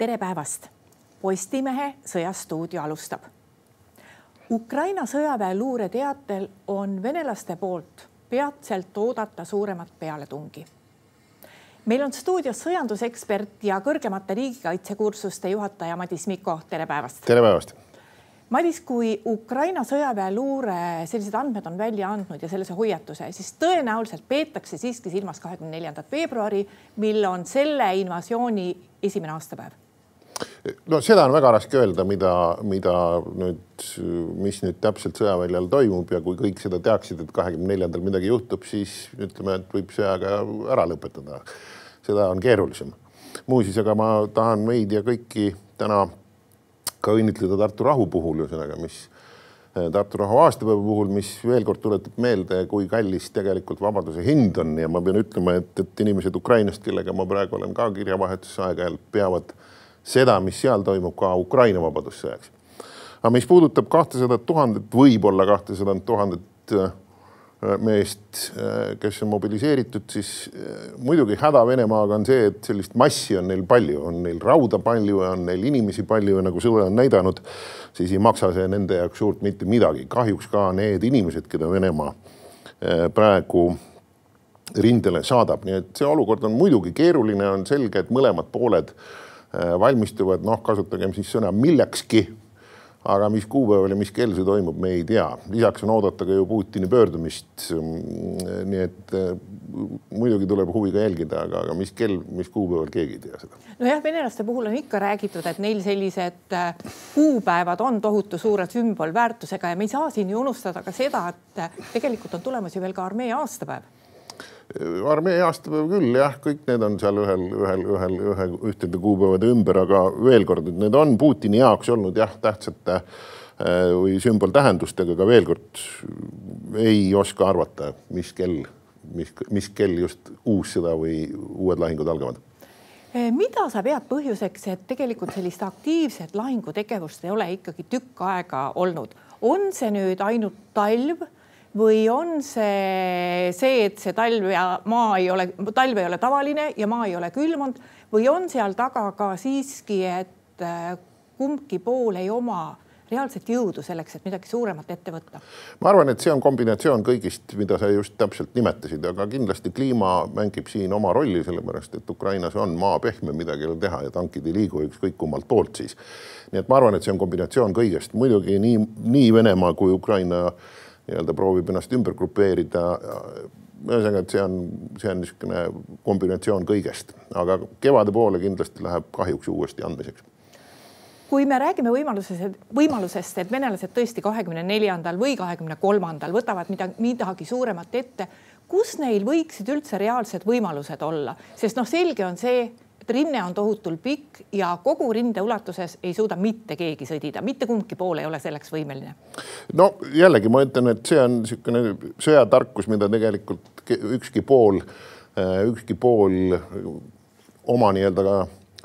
tere päevast. Postimehe Sõjastuudio alustab. Ukraina sõjaväe luureteatel on venelaste poolt peatselt oodata suuremat pealetungi. meil on stuudios sõjandusekspert ja kõrgemate riigikaitsekursuste juhataja Madis Mikko, tere päevast. tere päevast Madis, kui Ukraina sõjaväeluure sellised andmed on välja andnud ja sellise hoiatuse, siis tõenäoliselt peetakse siiski silmas kahekümne neljandat veebruari, mil on selle invasiooni esimene aastapäev no seda on väga raske öelda, mida, mida nüüd, mis nüüd täpselt sõjaväljal toimub ja kui kõik seda teaksid, et kahekümne neljandal midagi juhtub, siis ütleme, et võib sõjaga ära lõpetada. seda on keerulisem. muuseas, aga ma tahan meid ja kõiki täna ka õnnitleda Tartu rahu puhul, ühesõnaga, mis Tartu rahu aastapäeva puhul, mis veel kord tuletab meelde, kui kallis tegelikult vabaduse hind on ja ma pean ütlema, et, et inimesed Ukrainast, kellega ma praegu olen ka kirjavahetuses aeg-ajalt, peavad seda, mis seal toimub, ka Ukraina vabadussõjaks. aga mis puudutab kahtesadat tuhandet, võib-olla kahtesadat tuhandet äh, meest, äh, kes on mobiliseeritud, siis äh, muidugi häda Venemaaga on see, et sellist massi on neil palju, on neil rauda palju ja on neil inimesi palju ja nagu sõda on näidanud, siis ei maksa see nende jaoks suurt mitte midagi. kahjuks ka need inimesed, keda Venemaa praegu rindele saadab, nii et see olukord on muidugi keeruline, on selge, et mõlemad pooled Äh, valmistuvad, noh, kasutagem siis sõna millekski. aga mis kuupäeval ja mis kell see toimub, me ei tea. lisaks on oodata ka ju Putini pöördumist. Mm, nii et äh, muidugi tuleb huviga jälgida, aga, aga mis kell, mis kuupäeval, keegi ei tea seda. nojah, venelaste puhul on ikka räägitud, et neil sellised äh, kuupäevad on tohutu suure sümbolväärtusega ja me ei saa siin ju unustada ka seda, et tegelikult on tulemas ju veel ka armee aastapäev armee aastapäev küll jah, kõik need on seal ühel, ühel, ühel, ühe, ühtede kuupäevade ümber, aga veel kord, et need on Putini jaoks olnud jah, tähtsate äh, või sümboltähendustega, aga veel kord ei oska arvata, mis kell, mis, mis kell just uus sõda või uued lahingud algavad. Äh, mida sa pead põhjuseks, et tegelikult sellist aktiivset lahingutegevust ei ole ikkagi tükk aega olnud, on see nüüd ainult talv või on see see, et see talv ja maa ei ole, talv ei ole tavaline ja maa ei ole külmunud või on seal taga ka siiski, et äh, kumbki pool ei oma reaalset jõudu selleks, et midagi suuremat ette võtta? ma arvan, et see on kombinatsioon kõigist, mida sa just täpselt nimetasid, aga kindlasti kliima mängib siin oma rolli, sellepärast et Ukrainas on maa pehme, midagi ei ole teha ja tankid ei liigu ükskõik kummalt poolt siis. nii et ma arvan, et see on kombinatsioon kõigest, muidugi nii, nii Venemaa kui Ukraina äh, nii-öelda proovib ennast ümber grupeerida. ühesõnaga, et see on, see on niisugune kombinatsioon kõigest, aga kevade poole kindlasti läheb kahjuks uuesti andmiseks. Kui me räägime võimalusest, võimalusest, et venelased tõesti kahekümne neljandal või kahekümne kolmandal võtavad midagi, midagi suuremat ette, kus neil võiksid üldse reaalsed võimalused olla, sest noh, selge on see, et rinne on tohutult pikk ja kogu rinde ulatuses ei suuda mitte keegi sõdida, mitte kumbki pool ei ole selleks võimeline. no jällegi ma ütlen, et see on niisugune sõjatarkus, mida tegelikult ükski pool, ükski pool oma nii-öelda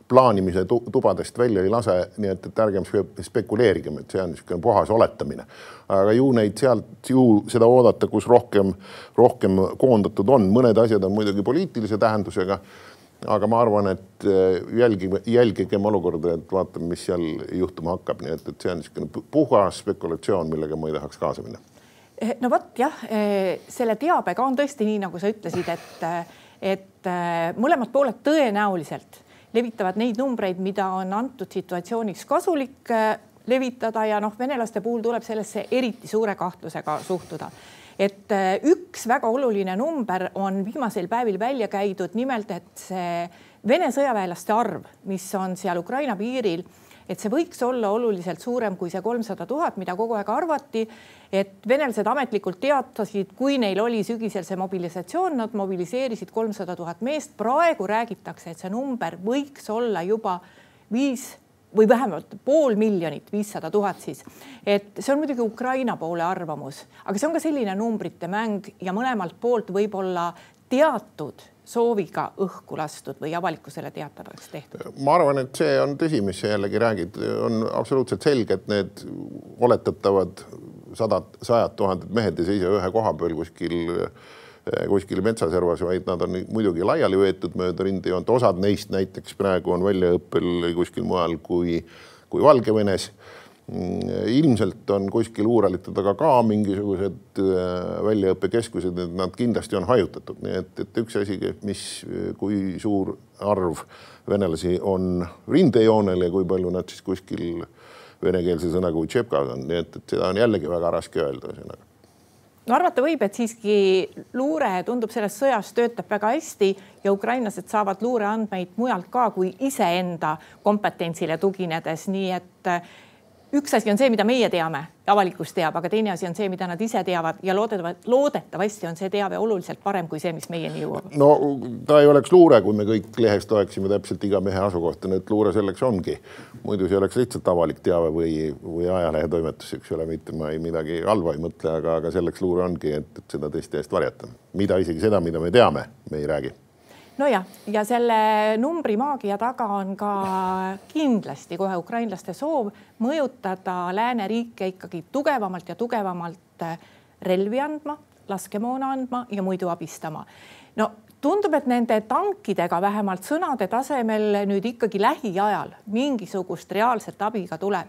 plaanimise tubadest välja ei lase, nii et, et ärgem spekuleerigem, et see on niisugune puhas oletamine. aga ju neid sealt ju seda oodata, kus rohkem, rohkem koondatud on, mõned asjad on muidugi poliitilise tähendusega aga ma arvan, et äh, jälgime, jälgigem olukorda, et vaatame, mis seal juhtuma hakkab, nii et, et see on niisugune puhas spekulatsioon, millega ma ei tahaks kaasa minna. Eh, no vot jah, eh, selle teabega on tõesti nii, nagu sa ütlesid, et, et äh, mõlemad pooled tõenäoliselt levitavad neid numbreid, mida on antud situatsiooniks kasulik levitada ja noh, venelaste puhul tuleb sellesse eriti suure kahtlusega suhtuda et äh, üks väga oluline number on viimasel päevil välja käidud, nimelt et see Vene sõjaväelaste arv, mis on seal Ukraina piiril, et see võiks olla oluliselt suurem kui see kolmsada tuhat, mida kogu aeg arvati. et venelased ametlikult teatasid, kui neil oli sügisel see mobilisatsioon, nad mobiliseerisid kolmsada tuhat meest. praegu räägitakse, et see number võiks olla juba viis või vähemalt pool miljonit, viissada tuhat siis. et see on muidugi Ukraina poole arvamus, aga see on ka selline numbrite mäng ja mõlemalt poolt võib-olla teatud sooviga õhku lastud või avalikkusele teatavaks tehtud? ma arvan, et see on tõsi, mis sa jällegi räägid, on absoluutselt selge, et need oletatavad sadad, sajad tuhanded mehed ei seisa ühe koha peal kuskil kuskil metsaservas, vaid nad on muidugi laiali võetud mööda rindejoont, osad neist näiteks praegu on väljaõppel kuskil mujal kui, kui Valgevenes. Mm, ilmselt on kuskil Uuralite taga ka mingisugused äh, väljaõppekeskused, et nad kindlasti on hajutatud, nii et, et üks asi, mis, kui suur arv venelasi on rindejoonel ja kui palju nad siis kuskil venekeelse sõnaga on, nii et, et seda on jällegi väga raske öelda, ühesõnaga no arvata võib, et siiski luure tundub selles sõjas töötab väga hästi ja ukrainlased saavad luureandmeid mujalt ka kui iseenda kompetentsile tuginedes, nii et üks asi on see, mida meie teame, avalikkus teab, aga teine asi on see, mida nad ise teavad ja loodetavasti, loodetavasti on see teave oluliselt parem kui see, mis meieni jõuab. no ta ei oleks luure, kui me kõik lehest loeksime täpselt iga mehe asukohta, nii et luure selleks ongi. muidu see oleks lihtsalt avalik teave või, või ajalehetoimetus, eks ole, mitte ma ei midagi halba ei mõtle, aga, aga selleks luure ongi, et, seda teiste eest varjata, mida isegi seda, mida me teame, me ei räägi nojah, ja selle numbri maagia taga on ka kindlasti kohe ukrainlaste soov mõjutada lääneriike ikkagi tugevamalt ja tugevamalt relvi andma, laskemoona andma ja muidu abistama. no tundub, et nende tankidega vähemalt sõnade tasemel nüüd ikkagi lähiajal mingisugust reaalset abi ka tuleb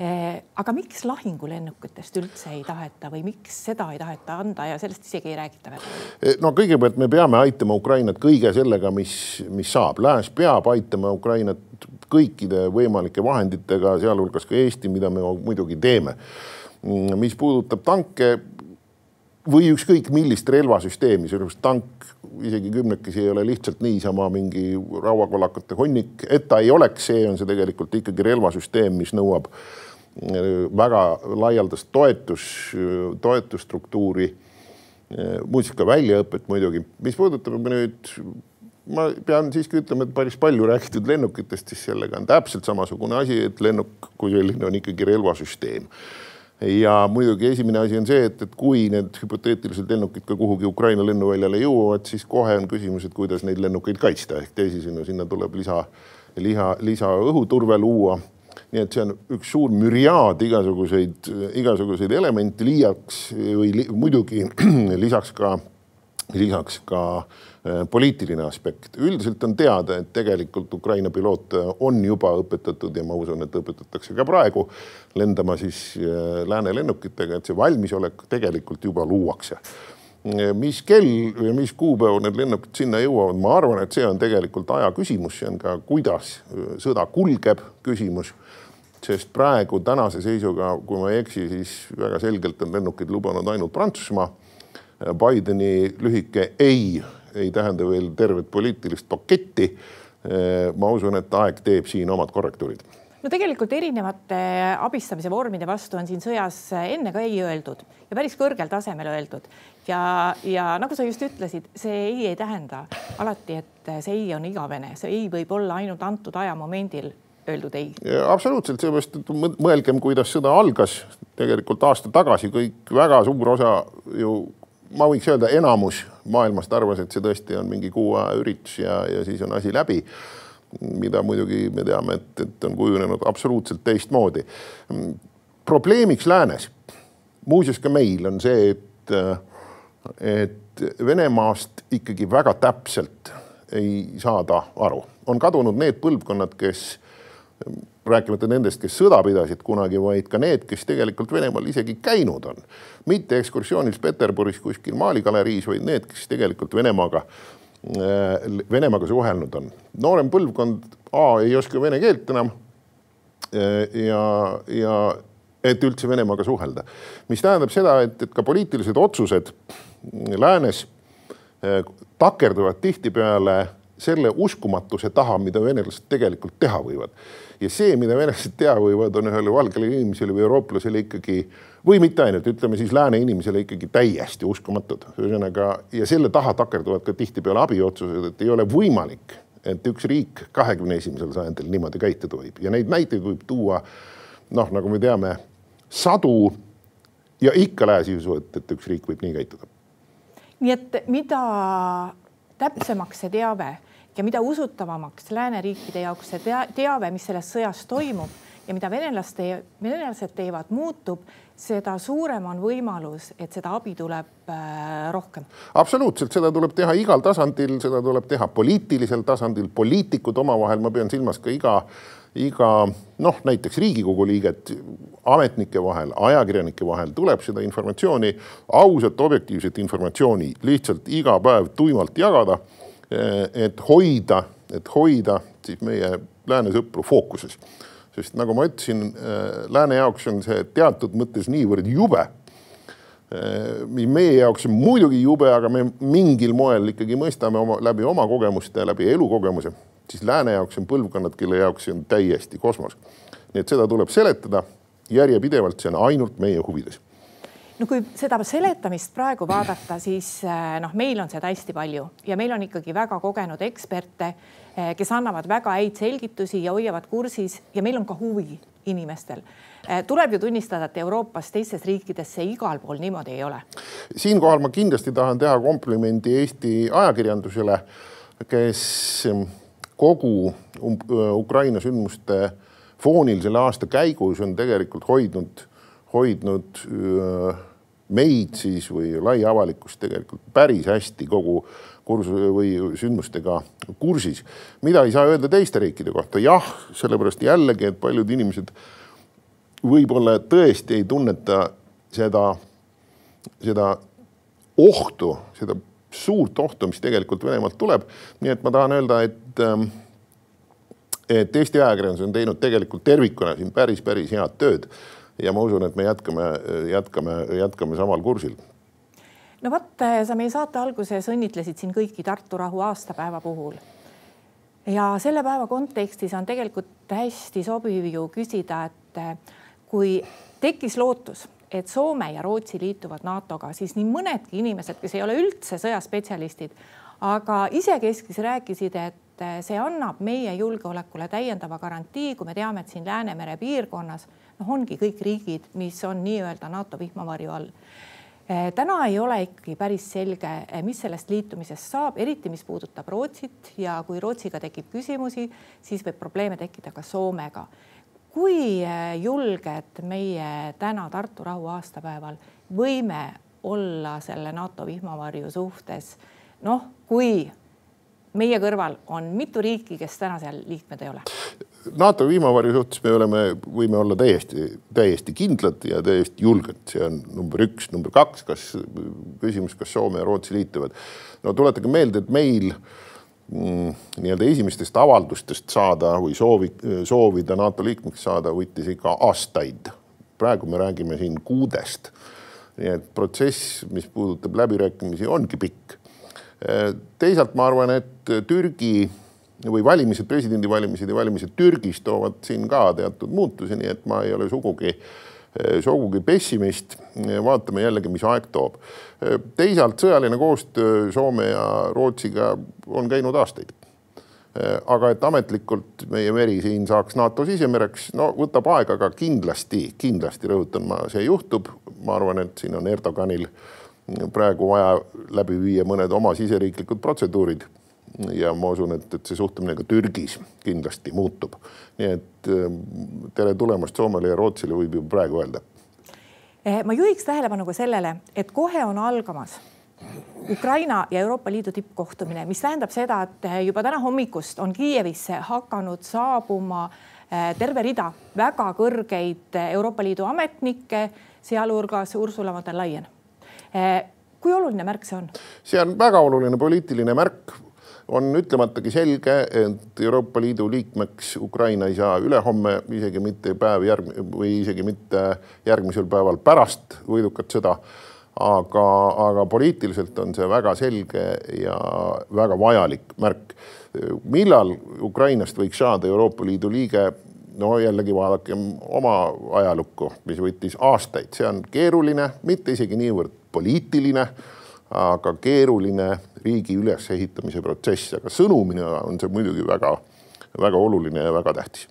aga miks lahingulennukitest üldse ei taheta või miks seda ei taheta anda ja sellest isegi ei räägita veel? Eh, no kõigepealt me peame aitama Ukrainat kõige sellega, mis, mis saab. Lääs peab aitama Ukrainat kõikide võimalike vahenditega, sealhulgas ka Eesti, mida me muidugi teeme. Mm, mis puudutab tanke või ükskõik millist relvasüsteemi, sellepärast tank isegi kümnekesi ei ole lihtsalt niisama mingi rauakolakate hunnik, et ta ei oleks, see on see tegelikult ikkagi relvasüsteem, mis nõuab äh, väga laialdast toetus, toetusstruktuuri. Äh, muuseas ka väljaõpet muidugi, mis puudutab nüüd, ma pean siiski ütlema, et päris palju räägitud lennukitest, siis sellega on täpselt samasugune asi, et lennuk kui selline on ikkagi relvasüsteem ja muidugi esimene asi on see, et, et kui need hüpoteetilised lennukid ka kuhugi Ukraina lennuväljale jõuavad, siis kohe on küsimus, et kuidas neid lennukeid kaitsta ehk teisisõnu, sinna tuleb lisa, liha, lisaõhuturve luua. Nii et see on üks suur müriaad igasuguseid, igasuguseid elemente liiaks või li, muidugi lisaks ka, lisaks ka äh, poliitiline aspekt. üldiselt on teada, et tegelikult Ukraina piloote on juba õpetatud ja ma usun, et õpetatakse ka praegu lendama siis äh, lääne lennukitega, et see valmisolek tegelikult juba luuakse mis kell ja mis kuupäeval need lennukid sinna jõuavad, ma arvan, et see on tegelikult aja küsimus, see on ka, kuidas sõda kulgeb küsimus. sest praegu tänase seisuga, kui ma ei eksi, siis väga selgelt on lennukid lubanud ainult Prantsusmaa. Bideni lühike ei ei tähenda veel tervet poliitilist paketti. ma usun, et aeg teeb siin omad korrektuurid no tegelikult erinevate abistamise vormide vastu on siin sõjas enne ka ei öeldud ja päris kõrgel tasemel öeldud ja, ja nagu sa just ütlesid, see ei ei tähenda alati, et see ei on igavene, see ei võib olla ainult antud ajamomendil öeldud ei. absoluutselt, seepärast, mõelgem, kuidas sõda algas tegelikult aasta tagasi, kõik väga suur osa ju ma võiks öelda, enamus maailmast arvas, et see tõesti on mingi kuu aja üritus ja, ja siis on asi läbi. Mida muidugi me teame, et, et on kujunenud absoluutselt teistmoodi. probleemiks läänes, muuseas ka meil on see, et, et Venemaast ikkagi väga täpselt ei saada aru, on kadunud need põlvkonnad, kes rääkimata nendest, kes sõda pidasid kunagi, vaid ka need, kes tegelikult Venemaal isegi käinud on. mitte ekskursioonis Peterburis kuskil Mali galeriis, vaid need, kes tegelikult Venemaaga, Venemaaga suhelnud on. noorem põlvkond A ei oska vene keelt enam. Äh, ja, ja et üldse Venemaaga suhelda, mis tähendab seda, et, et ka poliitilised otsused läänes äh, takerduvad tihtipeale selle uskumatuse taha, mida venelased tegelikult teha võivad ja see, mida venelased teha võivad, on ühele valgele inimesele või eurooplasele ikkagi või mitte ainult, ütleme siis lääne inimesele ikkagi täiesti uskumatud. ühesõnaga ja selle taha takerduvad ka tihtipeale abiotsused, et ei ole võimalik, et üks riik kahekümne esimesel sajandil niimoodi käituda võib ja neid näiteid võib tuua noh, nagu me teame, sadu ja ikka lääs ei usu, et, et üks riik võib nii käituda. nii et mida täpsemaks see teave ja mida usutavamaks lääneriikide jaoks see teave, mis selles sõjas toimub ja mida venelaste, venelased teevad, muutub, seda suurem on võimalus, et seda abi tuleb äh, rohkem. absoluutselt, seda tuleb teha igal tasandil, seda tuleb teha poliitilisel tasandil, poliitikud omavahel, ma pean silmas ka iga iga noh, näiteks Riigikogu liiget ametnike vahel, ajakirjanike vahel tuleb seda informatsiooni, ausat, objektiivset informatsiooni lihtsalt iga päev tuimalt jagada. Et hoida, et hoida siis meie lääne sõpru fookuses, sest nagu ma ütlesin, lääne jaoks on see teatud mõttes niivõrd jube. Mis meie jaoks muidugi jube, aga me mingil moel ikkagi mõistame oma läbi oma kogemuste, läbi elukogemuse siis lääne jaoks on põlvkonnad, kelle jaoks see on täiesti kosmos. nii et seda tuleb seletada järjepidevalt, see on ainult meie huvides no kui seda seletamist praegu vaadata, siis eh, noh, meil on seda hästi palju ja meil on ikkagi väga kogenud eksperte, eh, kes annavad väga häid selgitusi ja hoiavad kursis ja meil on ka huvi inimestel. Eh, tuleb ju tunnistada, et Euroopas, teistes riikides see igal pool niimoodi ei ole. siinkohal ma kindlasti tahan teha komplimendi Eesti ajakirjandusele, kes kogu Ukraina sündmuste foonil selle aasta käigus on tegelikult hoidnud, hoidnud meid siis või lai avalikkust tegelikult päris hästi kogu kursus või sündmustega kursis, mida ei saa öelda teiste riikide kohta. jah, sellepärast jällegi, et paljud inimesed võib-olla tõesti ei tunneta seda, seda ohtu, seda suurt ohtu, mis tegelikult Venemaalt tuleb. nii et ma tahan öelda, et, ähm, et Eesti ajakirjandus on teinud tegelikult tervikuna siin päris, päris head tööd. Ja ma usun, et me jätkame, jätkame, jätkame samal kursil no vot, sa meie saate alguses õnnitlesid siin kõiki Tartu rahu aastapäeva puhul. ja selle päeva kontekstis on tegelikult hästi sobiv ju küsida, et kui tekkis lootus et Soome ja Rootsi liituvad NATO-ga, siis nii mõnedki inimesed, kes ei ole üldse sõjaspetsialistid, aga isekeskis rääkisid, et see annab meie julgeolekule täiendava garantii, kui me teame, et siin Läänemere piirkonnas noh, ongi kõik riigid, mis on nii-öelda NATO vihmavarju all. Täna ei ole ikkagi päris selge, mis sellest liitumisest saab, eriti mis puudutab Rootsit. Ja kui Rootsiga tekib küsimusi, siis võib probleeme tekkida ka Soomega. Kui äh, julged meie täna Tartu rahu aastapäeval võime olla selle NATO vihmavarju suhtes, noh, kui meie kõrval on mitu riiki, kes täna seal liikmed ei ole? NATO vihmavarju suhtes me oleme, võime olla täiesti, täiesti kindlad ja täiesti julged, see on number üks, number kaks, kas küsimus, kas Soome ja Rootsi liituvad. no tuletage meelde, et meil Mm, nii-öelda esimestest avaldustest saada või soovi, soovida NATO liikmeks saada, võttis ikka aastaid. praegu me räägime siin kuudest. nii et protsess, mis puudutab läbirääkimisi, ongi pikk. teisalt ma arvan, et Türgi või valimised, presidendivalimised ja valimised Türgis toovad siin ka teatud muutusi, nii et ma ei ole sugugi Eh, sugugi pessimist. vaatame jällegi, mis aeg toob. Eh, teisalt sõjaline koostöö Soome ja Rootsiga on käinud aastaid. Eh, aga et ametlikult meie meri siin saaks NATO sisemereks, no võtab aega, aga kindlasti, kindlasti rõhutan ma, see juhtub. ma arvan, et siin on Erdoganil praegu vaja läbi viia mõned oma siseriiklikud protseduurid ja ma usun, et, et see suhtumine ka Türgis kindlasti muutub. nii et ähm, tere tulemast Soomele ja Rootsile võib ju praegu öelda. Eh, ma juhiks tähelepanu ka sellele, et kohe on algamas Ukraina ja Euroopa Liidu tippkohtumine, mis tähendab seda, et eh, juba täna hommikust on Kiievisse hakanud saabuma eh, terve rida väga kõrgeid Euroopa Liidu ametnikke, sealhulgas Ursula von der Leyen. kui oluline märk see on? see on väga oluline poliitiline märk on ütlematagi selge, et Euroopa Liidu liikmeks Ukraina ei saa ülehomme, isegi mitte päev järg- või isegi mitte järgmisel päeval pärast võidukat sõda. aga, aga poliitiliselt on see väga selge ja väga vajalik märk. millal Ukrainast võiks saada Euroopa Liidu liige? no jällegi vaadakem oma ajalukku, mis võttis aastaid, see on keeruline, mitte isegi niivõrd poliitiline aga keeruline riigi ülesehitamise protsess, aga sõnumina on see muidugi väga-väga oluline ja väga tähtis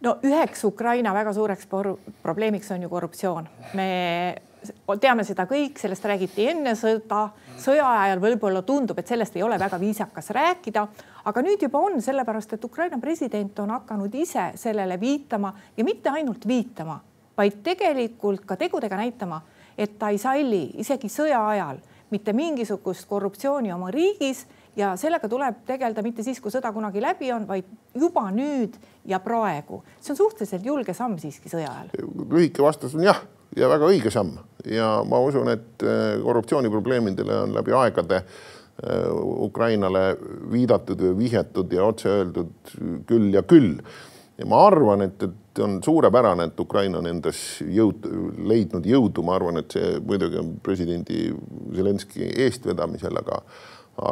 no üheks Ukraina väga suureks probleemiks on ju korruptsioon. me teame seda kõik, sellest räägiti enne sõda, sõja ajal võib-olla tundub, et sellest ei ole väga viisakas rääkida, aga nüüd juba on, sellepärast et Ukraina president on hakanud ise sellele viitama ja mitte ainult viitama, vaid tegelikult ka tegudega näitama, et ta ei salli isegi sõja ajal mitte mingisugust korruptsiooni oma riigis ja sellega tuleb tegeleda mitte siis, kui sõda kunagi läbi on, vaid juba nüüd ja praegu. see on suhteliselt julge samm siiski sõja ajal. lühike vastus on jah ja väga õige samm ja ma usun, et äh, korruptsiooniprobleemidele on läbi aegade äh, Ukrainale viidatud või vihjatud ja otse öeldud küll ja küll. Ja ma arvan, et, et on suurepärane, et Ukraina on endas jõud, leidnud jõudu, ma arvan, et see muidugi on presidendi Zelenskõi eestvedamisel, aga,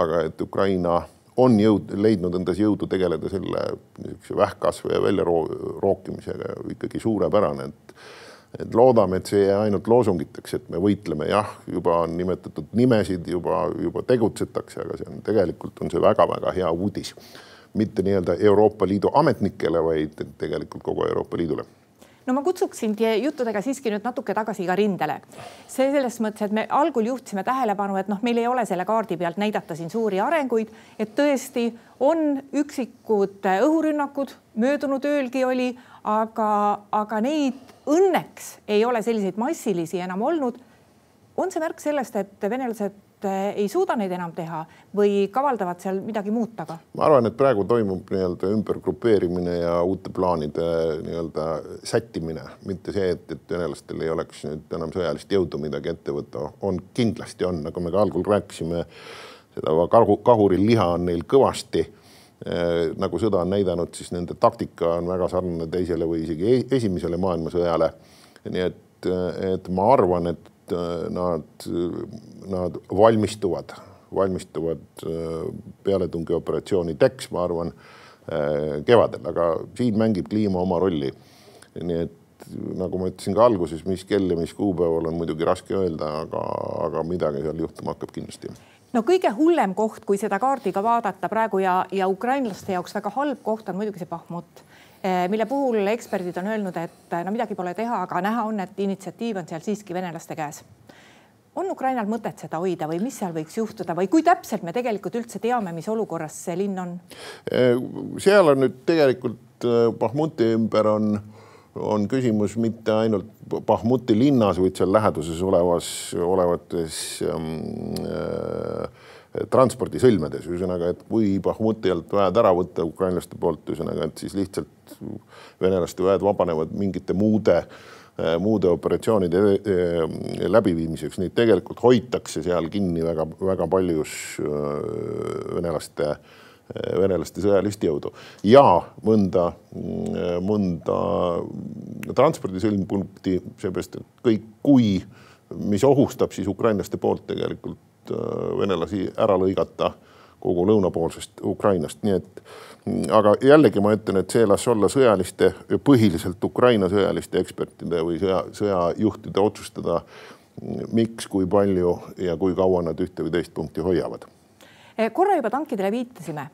aga et Ukraina on jõud, leidnud endas jõudu tegeleda selle niisuguse vähkkasvu ja väljarookimisega ikkagi suurepärane, et et loodame, et see ei jää ainult loosungiteks, et me võitleme, jah, juba on nimetatud nimesid, juba, juba tegutsetakse, aga see on tegelikult on see väga-väga hea uudis. Mitte nii-öelda Euroopa Liidu ametnikele, vaid tegelikult kogu Euroopa Liidule no ma kutsuksin juttudega siiski nüüd natuke tagasi ka rindele. see selles mõttes, et me algul juhtisime tähelepanu, et noh, meil ei ole selle kaardi pealt näidata siin suuri arenguid, et tõesti on üksikud õhurünnakud, möödunud öölgi oli, aga, aga neid õnneks ei ole selliseid massilisi enam olnud. on see märk sellest, et venelased eh, ei suuda neid enam teha või kavaldavad seal midagi muud taga? ma arvan, et praegu toimub nii-öelda ümbergrupeerimine ja uute plaanide nii-öelda sättimine, mitte see, et, et venelastel ei oleks nüüd enam sõjalist jõudu midagi ette võtta, on kindlasti on, nagu me ka algul rääkisime, seda kahuril liha on neil kõvasti Äh, nagu sõda on näidanud, siis nende taktika on väga sarnane teisele või isegi e-, esimesele maailmasõjale. nii et, et ma arvan, et äh, nad, nad valmistuvad, valmistuvad äh, pealetungioperatsioonideks, ma arvan, kevadel, aga siin mängib kliima oma rolli. nii et nagu ma ütlesin ka alguses, mis kell ja mis kuupäeval on muidugi raske öelda, aga, aga midagi seal juhtuma hakkab kindlasti no kõige hullem koht, kui seda kaardiga vaadata praegu ja, ja ukrainlaste jaoks väga halb koht on muidugi see Bahmut, mille puhul eksperdid on öelnud, et no midagi pole teha, aga näha on, et initsiatiiv on seal siiski venelaste käes. on Ukrainal mõtet seda hoida või mis seal võiks juhtuda või kui täpselt me tegelikult üldse teame, mis olukorras see linn on? Eh, seal on nüüd tegelikult eh, Bahmuti ümber on on küsimus mitte ainult Bahmuti linnas, vaid seal läheduses olevas, olevates ähm, äh, transpordisõlmedes, ühesõnaga, et kui Bahmuti alt väed ära võtta ukrainlaste poolt, ühesõnaga, et siis lihtsalt venelaste väed vabanevad mingite muude muude operatsioonide äh, läbiviimiseks, neid tegelikult hoitakse seal kinni väga-väga paljus äh, venelaste Eh, venelaste sõjalist jõudu. Ja mõnda, mõnda transpordisõlmpunkti, seepärast et kõik, kui, mis ohustab siis ukrainlaste poolt tegelikult eh, venelasi ära lõigata kogu lõunapoolsest Ukrainast, nii et mm, aga jällegi ma ütlen, et see las olla sõjaliste, põhiliselt Ukraina sõjaliste ekspertide või sõja, sõjajuhtide otsustada, mm, miks, kui palju ja kui kaua nad ühte või teist punkti hoiavad Eh, korra juba tankidele viitasime.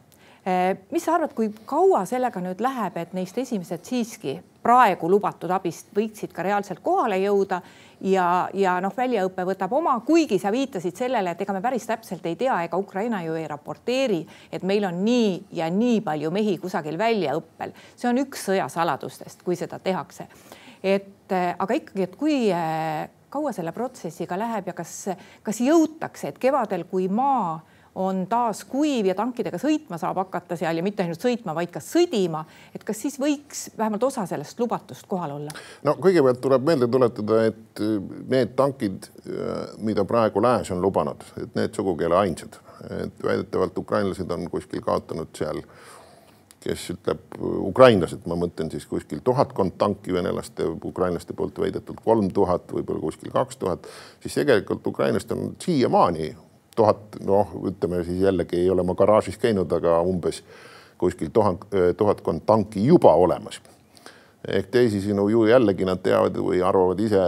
Eh, mis sa arvad, kui kaua sellega nüüd läheb, et neist esimesed siiski praegu lubatud abist võiksid ka reaalselt kohale jõuda ja, ja noh, väljaõpe võtab oma, kuigi sa viitasid sellele, et ega me päris täpselt ei tea, ega Ukraina ju ei raporteeri, et meil on nii ja nii palju mehi kusagil väljaõppel. see on üks sõjasaladustest, kui seda tehakse. et eh, aga ikkagi, et kui kaua selle protsessiga läheb ja kas, kas jõutakse, et kevadel, kui maa on taas kuiv ja tankidega sõitma saab hakata seal ja mitte ainult sõitma, vaid ka sõdima, et kas siis võiks vähemalt osa sellest lubatust kohal olla? no kõigepealt tuleb meelde tuletada, et äh, need tankid, äh, mida praegu Lääs on lubanud, et need sugugi ei ole ainsad, et väidetavalt ukrainlased on kuskil kaotanud seal kes ütleb, ukrainlased, ma mõtlen siis kuskil tuhatkond tanki venelaste, ukrainlaste poolt väidetult kolm tuhat, võib-olla kuskil kaks tuhat, siis tegelikult ukrainlased on siiamaani tuhat, noh, ütleme siis jällegi ei ole ma garaažis käinud, aga umbes kuskil tuhat, tuhatkond tanki juba olemas. ehk teisisõnu ju jällegi nad teavad või arvavad ise,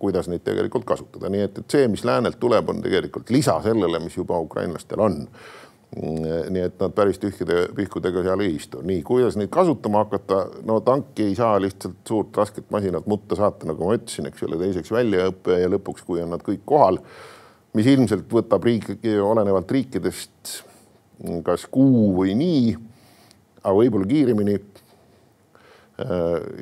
kuidas neid tegelikult kasutada, nii et, et see, mis läänelt tuleb, on tegelikult lisa sellele, mis juba ukrainlastel on. nii et nad päris tühjade pihkudega seal ei istu. nii, kuidas neid kasutama hakata, no tanki ei saa lihtsalt suurt rasket masinat mutta saata, nagu ma ütlesin, eks ole, teiseks väljaõpe ja lõpuks, kui on nad kõik kohal, mis ilmselt võtab riik, olenevalt riikidest kas kuu või nii, aga võib-olla kiiremini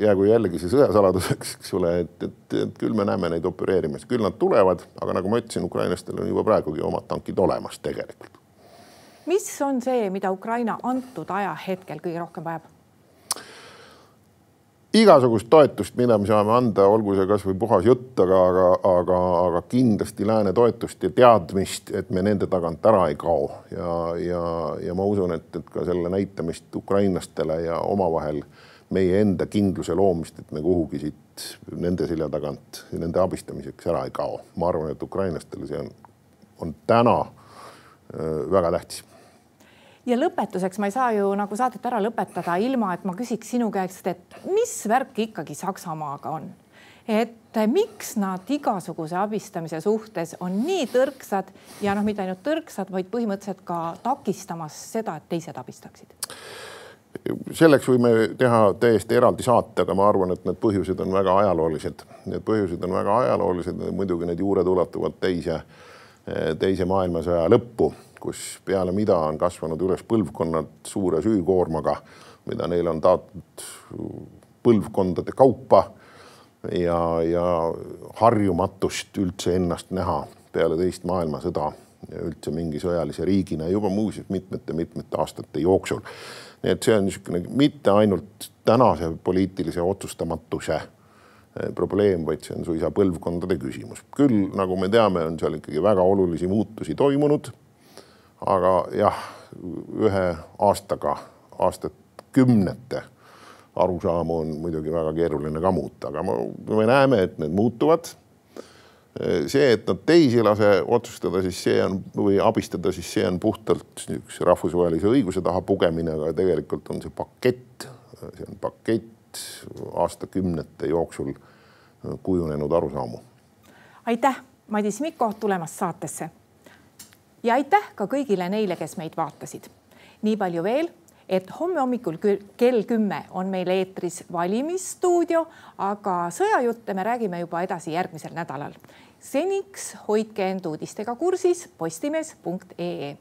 jäägu jällegi see sõjasaladuseks, eks ole, et, et, et küll me näeme neid opereerimas, küll nad tulevad, aga nagu ma ütlesin, ukrainlastel on juba praegugi omad tankid olemas tegelikult mis on see, mida Ukraina antud ajahetkel kõige rohkem vajab? Igasugust toetust, mida me saame anda, olgu see kasvõi puhas jutt, aga, aga, aga, aga kindlasti lääne toetust ja teadmist, et me nende tagant ära ei kao ja, ja, ja ma usun, et, et ka selle näitamist ukrainlastele ja omavahel meie enda kindluse loomist, et me kuhugi siit nende selja tagant, nende abistamiseks ära ei kao. ma arvan, et ukrainlastele see on, on täna äh, väga tähtis ja lõpetuseks ma ei saa ju nagu saadet ära lõpetada, ilma et ma küsiks sinu käest, et mis värk ikkagi Saksamaaga on? et miks nad igasuguse abistamise suhtes on nii tõrksad ja noh, mitte ainult tõrksad, vaid põhimõtteliselt ka takistamas seda, et teised abistaksid? selleks võime teha täiesti eraldi saate, aga ma arvan, et need põhjused on väga ajaloolised. Need põhjused on väga ajaloolised, muidugi need juured ulatuvad teise, teise maailmasõja lõppu kus peale mida on kasvanud üles põlvkonnad suure süükoormaga, mida neile on taotud põlvkondade kaupa ja, ja harjumatust üldse ennast näha peale teist maailmasõda üldse mingi sõjalise riigina juba muuseas mitmete-mitmete aastate jooksul. nii et see on niisugune mitte ainult tänase poliitilise otsustamatuse eh, probleem, vaid see on suisa põlvkondade küsimus. küll nagu me teame, on seal ikkagi väga olulisi muutusi toimunud aga jah, ühe aastaga, aastakümnete arusaamu on muidugi väga keeruline ka muuta, aga me näeme, et need muutuvad. see, et nad teisi ei lase otsustada, siis see on või abistada, siis see on puhtalt üks rahvusvahelise õiguse taha pugemine, aga tegelikult on see pakett, see on pakett aastakümnete jooksul kujunenud arusaamu. aitäh, Madis Mikko tulemast saatesse ja aitäh ka kõigile neile, kes meid vaatasid. nii palju veel, et homme hommikul kell kümme on meil eetris valimisstuudio, aga sõjajutte me räägime juba edasi järgmisel nädalal. seniks hoidke end uudistega kursis postimees.ee